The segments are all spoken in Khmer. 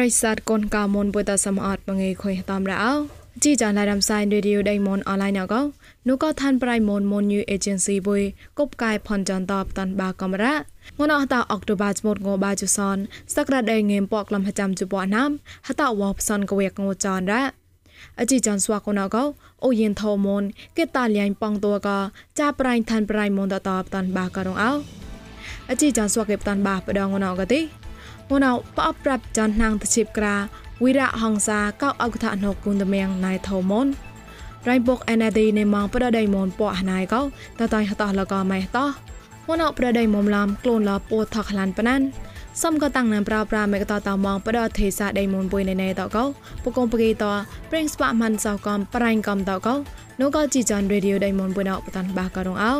រិស័តកូនកៅមុនពុតសមអត់មងេខុយតាមរោជីចាឡារំសៃរេឌីយោដៃមុនអនឡាញអកោនូក៏ឋានប្រៃមុនមុនញូអេเจนស៊ីបុយកុបកាយផនចន្ទតបតាន់បាកំរ៉ាងនអតាអុកតូបាចមុតងោបាជុសនសក្តាដេងេមពកលំហចាំជបណាមហតវបសនកវេកងោចនរ៉ាអជីចាន់ស្វាកូនកោអូយិនថោមុនគេតាលៀងប៉ងតួកចាប្រៃឋានប្រៃមុនតតបតាន់បាករងអោអជីចាន់ស្វាកេបតាន់បាបដងងោកទី ងនបអប្រាប់ចាន់ណាងតជីបក្រាវិរៈហង្សាកោអកថាណកគុនតមៀងណៃថោមុនរៃបុកអេណាឌីនៃម៉ងប្រដៃមុនពណៃកោតតៃហតលកម៉ៃតោមុនអប្រដៃមុំឡាំក្លូនលពូថកឡានប៉ណានសំក៏តាំងណាំប្រោប្រាមេកតតមងប្រដទេសាដៃមុនពុយណេណេតកោពកុំពគីតប្រេងស្បាមិនសោកំប្រៃកំតកោនោះក៏ជីចាន់រេឌីយោដៃមុនពុយណោបតាន់បាករងអោ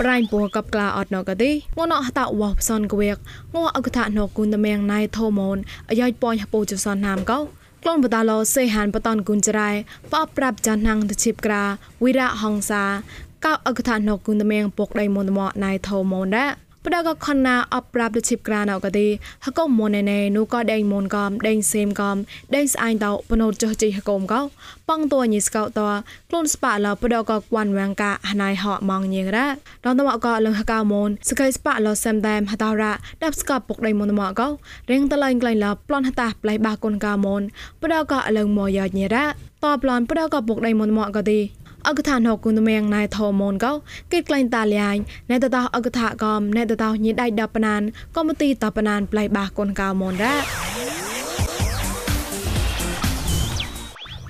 ប្រៃពូកបក្លាអត់ណកទីងនអហតវ៉សសនកវេកងអកថាណគុនតមៀងណៃធូមូនអាយ៉ៃប៉ញហពូចសនណាមកោក្លូនបតាឡោសេហានបតនគុនចរៃបបប្រាប់ចានណាំងតឈិបក្រាវិរៈហង្សាកោអកថាណគុនតមៀងពុកដៃមុនតមណៃធូមូនដែរ ปดก็คนาอัปรับชิบกรานเอาก็ดีฮะก็มนเนนูก็แดงมนกอมแดงเซมกอมแดงสไอเตาปนดจจีฮะกมก็ปังตัวยิสเกาตัวกลุ่นสปะเราปดก็กวนแวงกะหนายหอมองยิงระดอนตมก็ลงฮะกามนสกายสปะเราเซมแดมฮะตาระดับสกับปกไดมนตมก็เร่งตะไลไกลเราปลอนฮะตาปลายบากนกามนปดก็ลงมอยอดเนระตอปลอนปดก็ปกไดมนตมก็ดี អកថាណគុនមៀងណៃថោមូនកោគេក្លែងតាលៀងណែតតោអកថាកំណែតតោញីដៃដបណានកំមទីតបណានប្លៃបាកូនកៅមូនរ៉ា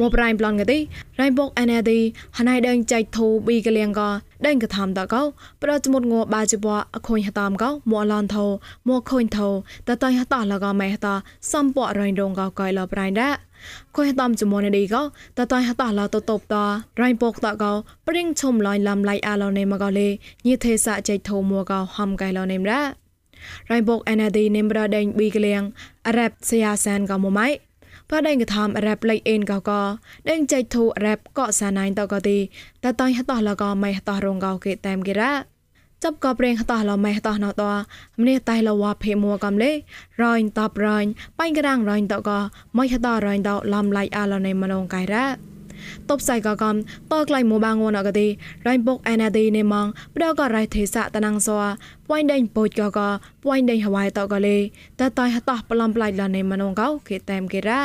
មកប្រៃប្លន់កទីរៃបុកអេណេឌីហណៃដេងចៃធូប៊ីកលៀងកដេងកថាំតកោប្រចមុតងបាជបអខុញហតាមកោមកឡនធោមកខុញធោតតៃហតលកម៉ែហតសំពរៃរងកោកៃលប្រៃរ៉ា ខុយតំចមនឌីកោតតៃហតឡតតបតរៃពកតកោព្រិងឈុំលៃលំឡៃអាឡនេមកោលេញិទេសាចៃធោមួកោហំកៃឡនេមរ៉ារៃពកអេណាឌីនេមរ៉ាដេងប៊ីកលៀងអរ៉ាប់សយ៉ាសានកោមម៉ៃផដេងកថាមអរ៉ាប់លៃអេនកោកោដេងចៃធូអរ៉ាប់កោសាណៃតកោទីតតៃហតឡកោម៉ៃហតរងកោគេតាមគេរ៉ា จับกอบเรงต่อเราไม่ต่อนาตัวมันเนี่ยตายเราว่าเพมัวกำเลยรอยตอบรอยไปกระด้างรอยตอก็ไม่ต่อรอยตอลำไลอาเราในมโนงไกระតបសៃកកំតក្លៃមូបាងួនអកទីរៃបុកអេណាឌីនេម៉ងប្រកករៃទេសៈតណងសវពួយដេញពុជកកពួយដេញហវៃតកលេតតៃហតោះប្លំប្លៃឡានេមនងកោគេតែមគេរ៉ា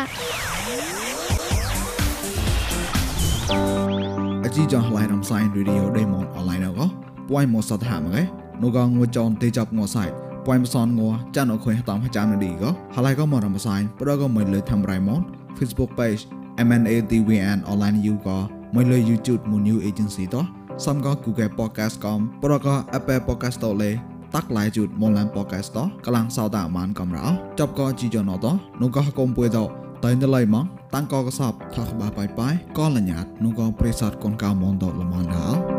អជីចងហ្លៃរំសៃរីឌីអូដេម៉ងអនឡាញអកោ ពួយមកសតហាមកេនោះក៏ងួចនទេចាប់ងောសៃពួយមសនងัวចានអខុយតាមចាំនេះក៏ហើយក៏មករំសាយប្រក៏មិនលើធ្វើរៃមក Facebook page MNADWN online you ក៏មិនលើ YouTube មួយ new agency តោះសំក៏ Google podcast កំប្រក៏ Apple podcast តលេតាក់ឡាយជូតមកឡាន podcast តោះកលាំងសោតាអាមានកំរោចប់ក៏ជីយ៉ណតោះនោះក៏កុំពួយតោះតៃណឡៃម៉ងតាំងកកសបថាក្បាបាយបាយក៏លញ្ញាតនោះក៏ប្រេសតកូនកៅមនតលមនដល់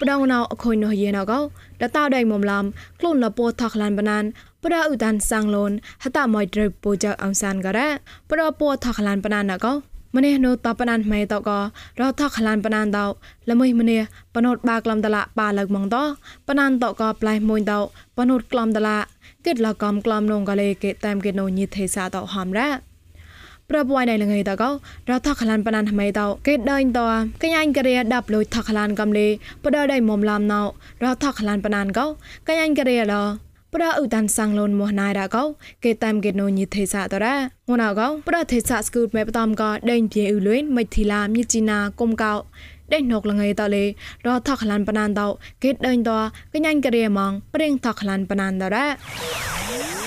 ปดองนาวอคอยนเยนอกดะตาไดมอมลามคลุนละโปทักลันบนันปดาอุตันสังลนหตามอยดรโปจักอังซันกะระปดาโปทักลันปนันนะก็มเนโนตปนันไม่ตก็เราทักลันปนันดาวละมุยมเนปนดบากลำตละปาลักมองตอปนันตก็ปลายมุยดาวปนดกลำตละกึดละกำกลำนงกะเลเกตามเกโนญิเทสาตอหามระ ប្រពួយណៃលងៃតកោរថខលានបណានថ្មីតកេដៃតកញ្ញាញ់ករិយាដាប់លុយថខលានកំលេបដដៃមុំឡាំណៅរថខលានបណានកោកញ្ញាញ់ករិយាឡប្រឧតានសាំងលូនមោះណៃរកោគេតាមកេណូញីទេសាតរ៉ាងួនអកោប្រទេសាស្គូតមេបតំកដេញပြေអ៊ូលុយមិធីឡាមីជីណាគុំកោដេញណុកលងៃតលេរថខលានបណានតគេដេញតកញ្ញាញ់ករិយាម៉ងប្រេងថខលានបណានតរ៉ា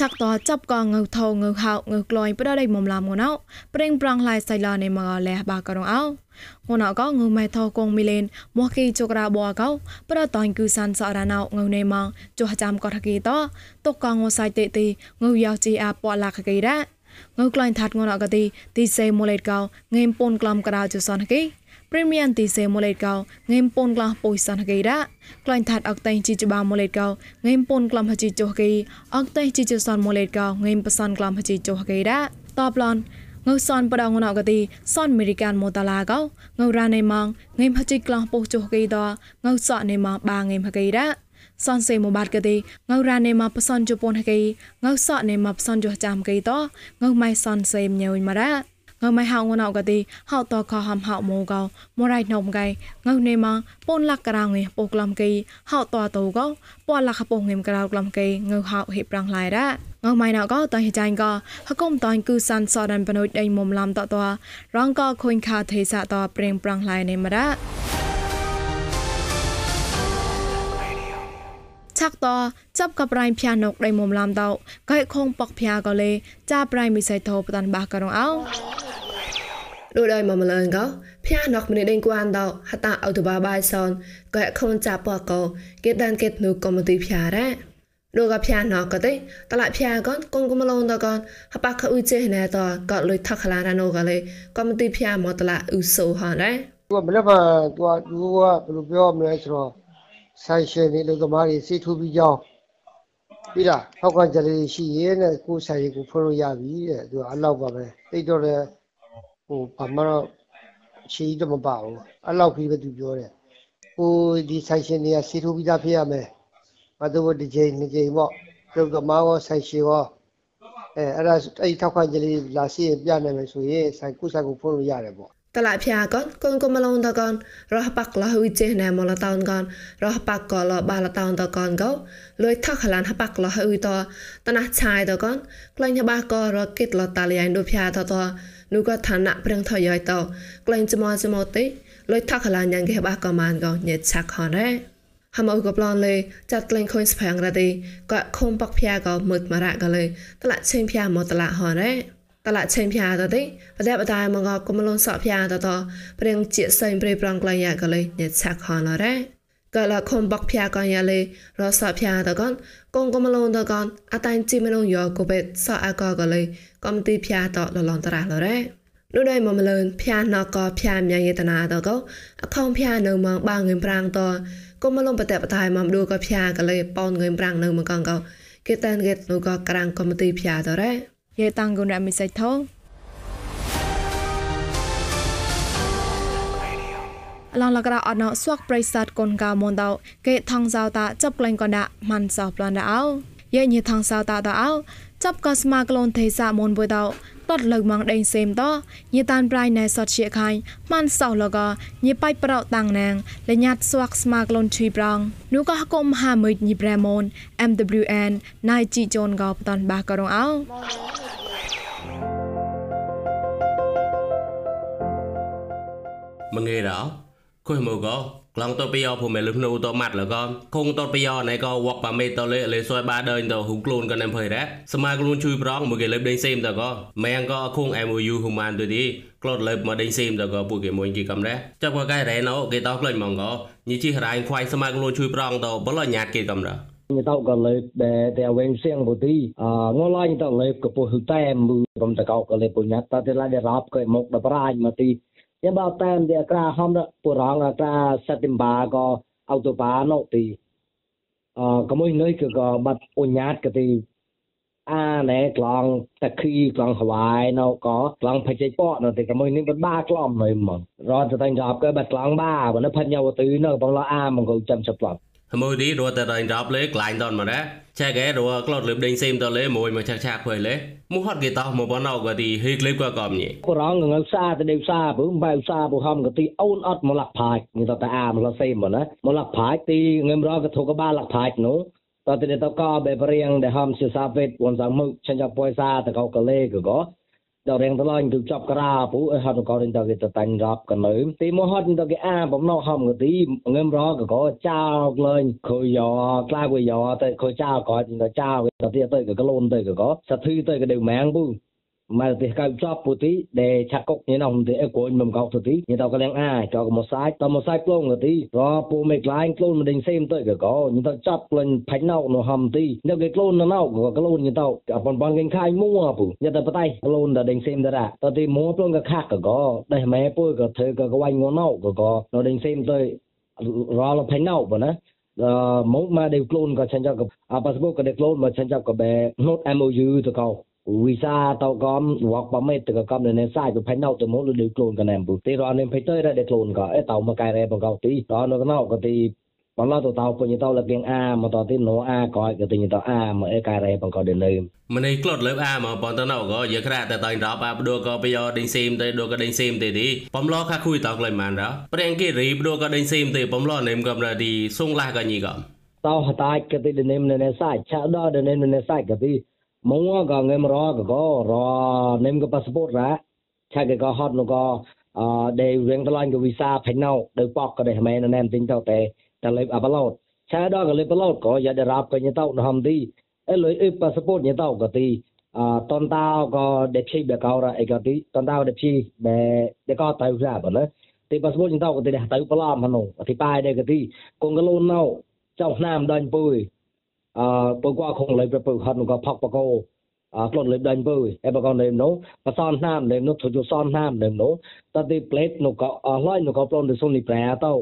ឆាក់តោចាប់កងើថោងើហោងើក្លយប្រដៃមុំឡាមងណោប្រេងប្រងឡាយសៃឡានេមកលះបាករងអោងណោកងើម៉ែថោកងមីលេនមកគីជុករាបអកោប្រតាញ់គឺសានសរណោងើនេមកចុះចាំកតគីតតុកកងសៃតេទីងើយោជីអាពណ៌ឡាខគីរ៉ាងើក្លែងថាត់ងណោកទីទីសេមូលេតកោងេមពូនក្លំក្រៅជុសនគី ព្រីមៀមទីសេម៉ូលេតកោងេមពូនក្លះពុយសានកេរ៉ាក្លែងថាត់អកតេជីចបាម៉ូលេតកោងេមពូនក្លំហជីចុះកេអកតេជីចសានម៉ូលេតកោងេមបសានក្លំហជីចុះកេរ៉ាតបឡនងើសនបដងណកទីសនអមេរិកានម៉ូតាឡាកោងើរ៉ាណេម៉ងងេមហជីក្លះពុះចុះកេដងើសក់ណេម៉ងបាងេមហកេរ៉ាសនសេមបាតកទេងៅរ៉ានេម៉ាបសនជប៉ុនកេងៅសក់នេម៉ាបសនជចាំកេតងៅម៉ៃសនសេមញើញម៉ារ៉ា ងើមិនហៅងណៅកទីហៅតខហំហៅមូកោមរៃនំកៃងើនេម៉ងពូនលាក់ក្រៅងេពូក្លំកៃហៅតតូកោពលាក់ខពងងេមក្រៅក្លំកៃងើហៅហេប្រាំងឡៃរ៉ាងើម៉ៃណៅកោតៃចាញ់កោហកុំតៃគឺសាន់សដានបនុយដៃមុំឡំតតរងកោខុញខាទេសាតប្រេងប្រាំងឡៃនេមរ៉ា ឆាក់តចាប់កបរៃភះណុកដៃមុំឡាំតោកែខងបកភះក៏លេចាប្រៃមិសៃតោបតានបាក៏រងអោដូចឲ្យមកម្លងកោភះណុកម្នេះដេងគួនតោហតាអោតបាបាយសនកែខងចាប់បកកោគេតានគេធ្នូកុំទីភះរ៉ាលោកភះណកទេតឡាភះកនគងគមឡងតកនហបាខអ៊ូចេណែតកលុយថខឡារណូកលេកុំទីភះមកតឡាអ៊ូសូហនដែរตัวมันแล้วตัวตัวบลูเปียวมันเลยสรอ ဆိုင်ရှင်တွေလူသမားတွေစီထူပြီးကြောင်းပြီးတာထောက်ကကြလေးရှိရဲနဲ့ကိုယ်ဆိုင်ကိုဖွင့်လို့ရပြီတဲ့သူကအလောက်ပါပဲတိတ်တော့လည်းဟိုဘာမှတော့ချီတော့မပါဘူးအလောက်ပြီးပဲသူပြောတယ်ကိုဒီဆိုင်ရှင်တွေကစီထူပြီးသားဖြစ်ရမယ်မတို့ဒီချိန်နှစ်ချိန်ပေါ့လူသမားရောဆိုင်ရှင်ရောအဲအဲ့ဒါအဲ့ထောက်ကကြလေးလာစီပြနိုင်မယ်ဆိုရင်ဆိုင်ကိုယ်ဆိုင်ကိုဖွင့်လို့ရတယ်ပေါ့ តឡាភៀកនកូនកុំឡងតកនរះបាក់លះវិចេណែមលតោនកនរះបាក់កលបាលតោនតកនកោលួយថខឡានហបាក់លះវិតតណះឆាយតកនក្លែងបាក់ករកិតលតាលៀងដូភៀតតនូក៏ឋានៈព្រៀងថយយតក្លែងចមចមតិលួយថខឡានយ៉ាងគេបាក់កមានកោញេឆាក់ខនរ៉េហមអ៊ូក៏ប្លន់លេចាត់ក្លែងខុញស្ផាំងរ៉ាទីក៏ខុំបាក់ភៀក៏មុតមរៈក៏លេតឡាឆេងភៀមកតឡាហនរ៉េ តឡាឆេងភៀតទេបតែបតែមកក៏មលនសក់ភៀតតព្រៀងជាសៃព្រៃប្រងក្លែងយ៉ាក៏លេញេឆាក់ខនរ៉េក៏លខំបាក់ភៀកនយ៉ាលេរសភៀតកនកងកមលនតកនអតាញ់ជីមនងយោកបេសអកក៏លេកំទីភៀតលលនតរះលរ៉េនោះដែរមកម្លឿនភៀណកភៀមយេតនាតកអខំភៀនៅមកបាងងឹមប្រាំងតក៏មលំបតបតៃមកឌូក៏ភៀក៏លេប៉ោនងឹមប្រាំងនៅមកកងកោគេតានគេនោះក៏ក្រាំងកំទីភៀតរ៉េ យេតាំងគុនរមិសៃថោឡងលករអត់ណោស្វកប្រិស័តកូនកៅមុនតោគេថងសៅតាចាប់ក្លែងកណ្ដាមិនសោប្លន់ដោយេញីថងសៅតាតោ ចាប់ក៏ស្មាក្លូនទេសាមុនបុយតោតតលើកមកដេញសេមតញីតានប្រៃណែសតជាខាញ់ម៉ាន់សោលកញីបៃប្រោតាំងណាងលញាត់ស្វាក់ស្មាក្លូនឈីប្រងនូក៏កុំហាមួយញីប្រែមូន MWN ណៃជីជូនកោបតនបាករងអោមងេរោខុយមកក៏ ខ្លងតទៅពីអពុំលឹមនូតម៉ាត់លកគងតទៅពីអណៃក៏វកប៉មេតលេលេសួយបាដើនទៅហ៊ុំខ្លួនក៏នឹងភ័យរ៉ាសមាខ្លួនជួយប្រងមួយគេលេបដេញសេមតក៏ម៉ែងក៏គង MOU ហ៊ូម៉ានទៅទីក្លត់លេបមកដេញសេមតក៏ពួកគេមួយគេកំរ៉ាចាប់ក៏កែរ៉េណូគេតោក្លេញហ្មងក៏ញីជីរ៉ៃខ្វាយសមាខ្លួនជួយប្រងទៅបលញ្ញាតគេកំរ៉ាញតោកលេតែតែវិញសៀងបុទីអងឡាញតលេកពុះតែមឺបំតកោកលេពុញតតែឡាដែលរាប់ក៏មកដប្រាញមកទី ខ្ញុំបើតាមទីអក្រាហំបុរងអក្រាសតិមបាក៏អោតបាណូទីអកមួយនេះគឺក៏បាត់អញ្ញាតក៏ទីអាណែក្លងតាគីក្លងហវាយណូក៏ក្លងភជិពណូទីកមួយនេះបាត់បាក្លំណៃហ្មងរត់ទៅតែចាប់ក៏បាត់ក្លងបាបើនៅផាត់ញ៉ៅទៅនៅបងឡអាមកចាំចាប់ឡប់ លេក្លាញ់តនមកណាឆែកែរត់ក្លត់លើបដេញសេមតលេមួយមកឆាក់ឆាក់ភ័យលេមកហត់គេតោះមកបណៅក៏ទីហេក្លេបក៏កំញីបរងងើសាទៅដេវសាពឹងបែវសាពុហំក៏ទីអូនអត់មកលាក់ផាច់នេះតតែអាមកលសេមណាមកលាក់ផាច់ទីងើមរកក៏ធុកបាលាក់ផាច់នោះតទៅទៅក៏បែបរៀងដែលហំសិសាវេតវនសាមឹកឆាញ់ពួយសាទៅក៏កលេក៏ ដល់រៀងតឡាញ់ទៅចាប់ក្រាពូអីហត់ក៏រិនទៅគេទៅតាញ់រាប់កនៅទីមកហត់ទៅគេអាបំណោហំក៏ទីងឹមរកក៏ចោលលេងខុយយោក្លាវយោទៅខុយចោលក៏ទៅចោលទៅទៀតទៅក៏ក្លូនទៅក៏សធឺទៅក៏ដេវម៉ាងពូ មកទីកៅចប់ពុទីដែលឆាក់កុកនេះនោះទីអកូនមិនកោទៅទីនេះតកលៀងអាចកមកសាយតមកសាយផ្លងទីរពូមេក្លាញ់ខ្លួនមិនដេញសេមទៅក៏នេះតចាប់ផ្លេញផាច់ណៅនោះហំទីនេះគេខ្លួនណៅក៏ខ្លួននេះតអបនបនគេខាយមួពូនេះតបតៃខ្លួនដេញសេមតរតទីមួផ្លងក៏ខាក់ក៏ដែលម៉ែពូក៏ធ្វើក៏ក្វាញ់ងណៅក៏នៅដេញសេមទៅរលផាច់ណៅបើណាមកមកដែលខ្លួនក៏ឆាញ់ចាប់ក៏ប៉ាសប៊ុកក៏ដែលខ្លួនមកឆាញ់ចាប់ក៏បែ note MOU ទៅក៏ វីសាតោកំវកបមេតកកំនៅសាយទៅផៃណៅទៅមកលើខ្លួនកណែមពុទីរនភៃទៅរ៉េខ្លួនក៏អេតោមកកែរ៉េបង្កោទីរនកណៅក៏ទីបងឡទៅតោពុញតោលកៀងអាមកតទីណូអាក៏ក៏ទីតោអាមកអេកែរ៉េបង្កោដេលើម្នេះក្លត់លើអាមកបងតណៅក៏យើក្រាតែតៃរ៉បអាបដួក៏បយោដេញស៊ីមទៅដួក៏ដេញស៊ីមទេទីបំឡខាខុយតោក្លែម៉ានរ៉ប្រេងគេរីបដួក៏ដេញស៊ីមទេបំឡនេមកំរទីសុងឡាក៏ញីក៏តោហតាយក៏ទីដេនេមនេសាច់ឆាដដេនេមនេសាច់ក៏ទី មកក៏ងេមរក៏រនេមក៏ប៉ាសពតរ៉ាឆាគេក៏ហត់នោះក៏អឺដែលរៀងតឡាញ់ក៏វីសាផៃណៅដល់ប៉កក៏ដែលមែនណែមទិញទៅតែតែលេបអាប់ឡូតឆាដក៏លេបឡូតក៏យ៉ាដរាប់ក៏ញទៅណហំទីអេលុយអ៊ីប៉ាសពតញទៅក៏ទីអតនតោក៏ដេភីបកោរអីក៏ទីតនតោដេភីបែដេក៏ទៅស្រាប់ណាទីប៉ាសពតញទៅក៏ទីទៅប្លំហ្នឹងអធិបាយដែរក៏ទីកងកលូនណៅចៅឆ្នាំដាញ់ពុយ អឺបើគាត់ខងលេប្រពើហត់នោះក៏ផកបកោអត់លត់លេបដាញ់ពើអេបកោលេមនោះបសនណាមលេមនោះទទួលសនណាមលេមនោះតទីផ្លេតនោះក៏អស់ឡើយនោះក៏ប្លន់ទៅសុននេះប្រែទៅ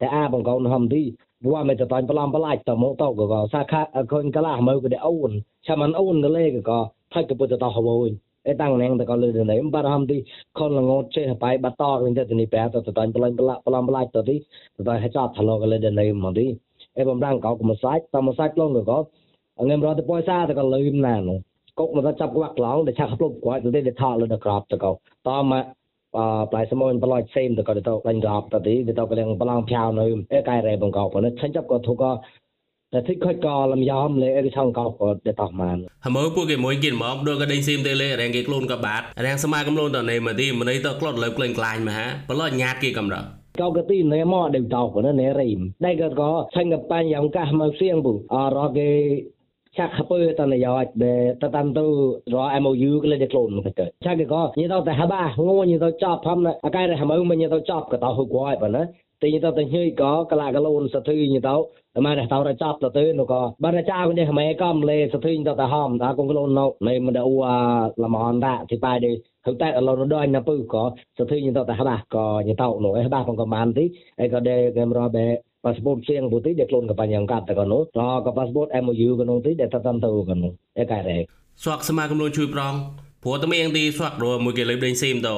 តែអាបងកូនហំទីវ៉ាមិនទៅតាញ់ប្លំប្លាច់តមកតក៏សាខាខូនកលាមើក៏អូនចាំមិនអូនទៅលេក៏ថាច់ទៅពុទ្ធតោះហើយអេតាំងណែងតក៏លើទៅណែបាត់ហំទីខនលងចេះបាយបាត់តវិញទៅនេះប្រែទៅតាញ់ប្លំប្លាច់ប្លំប្លាច់ទៅទីទៅហេចតថឡក៏លើទៅណែមកទី em đang có một sách tao một sách luôn rồi có anh em rồi thì bôi xa thì còn lưu nè nó cốc mà ta chập cái bạc lóng để chắc hấp lúc quá thì để thọ lên được crop tao có tao mà អឺផ្លែសមុនប្លោចផ្សេងទៅក៏ទៅបាញ់រອບទៅទីទៅកលៀងប្លង់ឆៅនៅអេកែរ៉េបង្កប់នៅឆាញ់ចាប់ក៏ធូក៏តែទីខុចក៏លំយ៉មលេអេកឆងកោក៏ទៅតោះបានហមើពួកគេមួយគេមកដូចក៏ដេញស៊ីមទៅលេរាំងគេខ្លួនក៏បាត់រាំងសមាកំលូនតនេះមកទីមនេះទៅក្លត់លើក្លែងក្លាញមកហាប្លោចញាតគេកំរត់ កកោកទីនេមកដេវតោប៉ុណ្ណឹងនេរីមដៃក៏ក៏ឆាញ់ក៏បាញ់យ៉ាងកាសមកសៀងពុអរគេ chắc hấp tao này giỏi để ta tam tu rồi MOU cái lên để clone phải cái chắc cái có như tao tại hai ba ngô như tao chọc thăm này cái này hàm ơn mình như tao chọc cái tao hụt quay vậy nữa thì như tao tình hơi có cái là cái lôn sa thư như tao mà này tao ra chọc tao tới nó có ban cha cái này mày cầm lê sa thư như tao ta hòm ta cũng cái lôn nó này mình đã ua là mòn đã thì bài đi thực tại là nó đôi nó bự có sa thư như tao tại hai ba có như tao nổi hai ba còn có màn tí ai có để cái mà bé pasport siang putih dia kelon ke panjang kata kan no ra ke pasport MOU kan no ti dia tatam tu kan no e kai re ស្វាក់សមាគមលួនជួយប្រងព្រោះតែមានទីស្វាក់រួមួយគេលើបដេញស៊ីមទៅ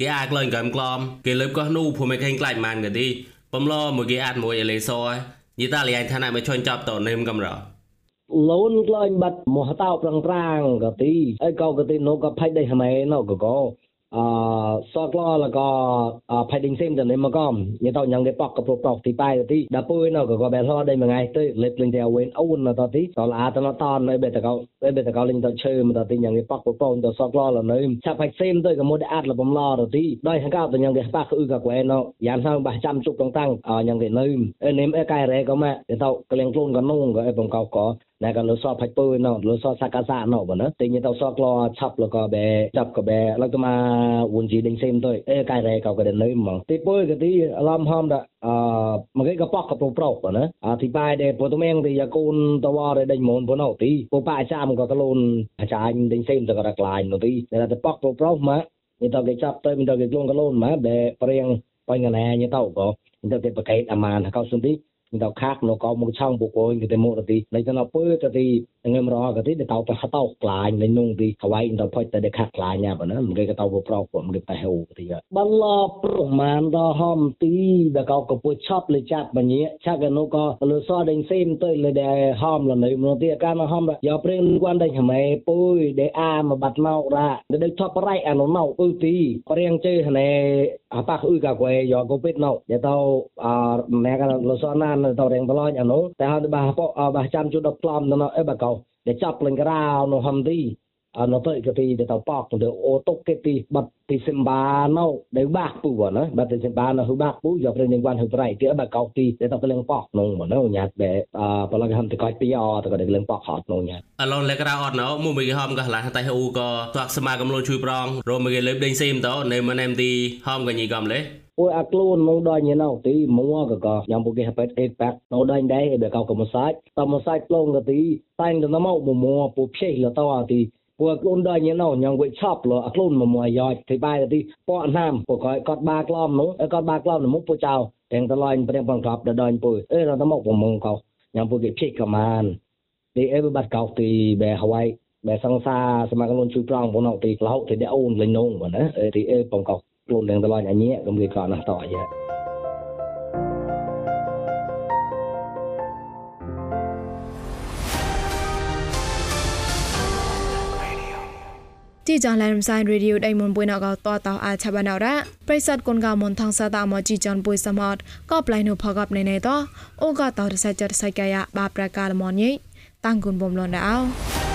គេអាចក្លែងកំក្លំគេលើបកោះនូព្រោះមិនឃើញខ្លាចម៉ានក៏ទីបំឡមួយគេអាចមួយអេលេសយយីតាលីឯឋានៈមិនជន់ចាប់តនឹមកំរលូនក្លែងបាត់មកតោប្រងប្រាងក៏ទីអីក៏ក៏ទីនោះក៏ផៃដេហមែណក៏ក៏អសកឡលក៏ផៃឌីងសេមទៅនេះមកកំញ៉តញ៉ងគេប៉កក៏ប្រកទីប៉ៃទីដល់ពុយណក៏ក៏បែរហដេមួយថ្ងៃទៅលេបលេងតែវិញអូនទៅទីតឡាតណតននៅបេតកោ បេតកោលេងទៅឈើមកទៅទីញ៉ងគេប៉កប្រកទៅសកឡលនៅឆាប់ផៃសេមទៅក៏មកអាត់លបំឡទៅទីដោយហង្កោទៅញ៉ងគេប៉កគឺក៏ក្វែណយ៉ាងហៅបះចាំជុកតងតាំងញ៉ងគេនៅអេនេមអេកែរ៉េក៏មកទៅក្លៀងខ្លួនក៏នងក៏អេបំកោក៏ណែក៏លសផាច់ពើណោលសសកាសាណោបើណតែញទៅសក្លឆាប់លក៏បែចាប់ក៏បែលក៏មកវុនជីដេញសេមទៅអេកែរ៉េក៏ក៏នៅហ្មងទីពើក៏ទីអឡំហមដអមកក៏ប៉កក៏ប្រោបើណអធិបាយដែរពុតមៀងទីយ៉ាកូនតវ៉ារដេញមូនប៉ុណោទីពុប៉ាចាមក៏កលូនអាចារ្យដេញសេមទៅក៏ក្លាញនោះទីតែតែប៉កប្រោមកញទៅគេចាប់ទៅញទៅគេខ្លួនកលូនមកបែព្រៀងបញ្ញណាញទៅក៏ញទៅគេប្រកេតអាម៉ានក៏សុំទី ដល់ខាកនៅកោមកឆောင်းបុកវិញគេមកទីលេចទៅពើទៅងឹមរកទីទៅទៅហតោក្លាញលេនុងទីខ្វៃទៅផុចទៅខាកក្លាញណាបើណាមិនគេទៅប្រោពុំគេទៅហូទីបលប្រមាណដល់ហំទីដល់កោកពុឆប់លេចាត់បញ្ញាឆាកនៅក៏លើសដេញសេមទៅលើដែលហំលនៅមកទីកានហំយកព្រេងគាត់ដេញហ្មេពុយដែលអាមកបាត់មករ៉ាដែលថប់ប្រៃអានោះនៅអ៊ឺទីព្រៀងជើណែអាប៉ះអ៊ឺកាគួយយកកូពេតនៅដែលទៅអណែកាលសណានទៅរៀងបលាញអានោះតែហើយបាសបោះចាំជួដល់ប្លំនៅអេបាកោដែលចាប់លេងក្រៅនៅហំទី អនៅទៅក៏ទីទៅប៉កទៅអូតុកគេទីបាត់ទីសិមបាណៅដែលបាក់ពូណាបាត់ទីសិមបាណៅហឺបាក់ពូយកព្រឹងនឹងវ៉ាន់ហឺប្រៃទីបាក់កោទីទៅទៅលេងប៉កនងមកនៅញ៉ាត់បែអបលកហំទៅកាច់ពីអទៅក៏លេងប៉កហត់នងញ៉ាត់អឡូនលេក្រៅអត់ណៅមួយមួយហំក៏ឡាតែហ៊ូក៏តាក់សមាកំលូនជួយប្រងរមួយគេលេបដេញសេមទៅនៅមកណែមទីហំក៏ញីកំលេពួកអាខ្លួនមកដល់ញ៉ៅទីមួក៏ក៏ញ៉ាំពួកគេហបេតអេប៉ាក់នៅដល់ដែរបែកោក៏មកសាច់តមកសាច់ផ្លងក៏ទីតែងទៅមកមួពួកភេលទៅទី ពួកខ្លួនដល់ញ៉ៅញ៉ាំវិឆប់លអាខ្លួនមកមកយ៉យទីបាយទីពកណាមពួកគាត់បាក្លំនោះគាត់បាក្លំនោះពួកចៅទាំងតឡាញ់ព្រៀងបងក្របដល់ពួកអេរត់មកពងកោញ៉ាំពួកគេភេកកមានទីអេបាត់កោទីបែហវៃបែសង្សារសមាខ្លួនជួយប្រងបងទីក្លោទីដេអូនលេងនងបងណាអេទីអេបងកោខ្លួនទាំងតឡាញអញញែកំគេកោណាស់តអាយ៉ា ជីចាឡែរំសាយរេឌីយោដៃមុនបុយណកតតអាឆាបានរ៉ាប្រិស័តគុនកៅមុនថងសាតាមជីចនបុយសមតក៏ប្លៃនុផកបណេណេតអូក៏តរសៃចរសៃកាយបាប្រកាលមនញីតាំងគុនបំលនដៅ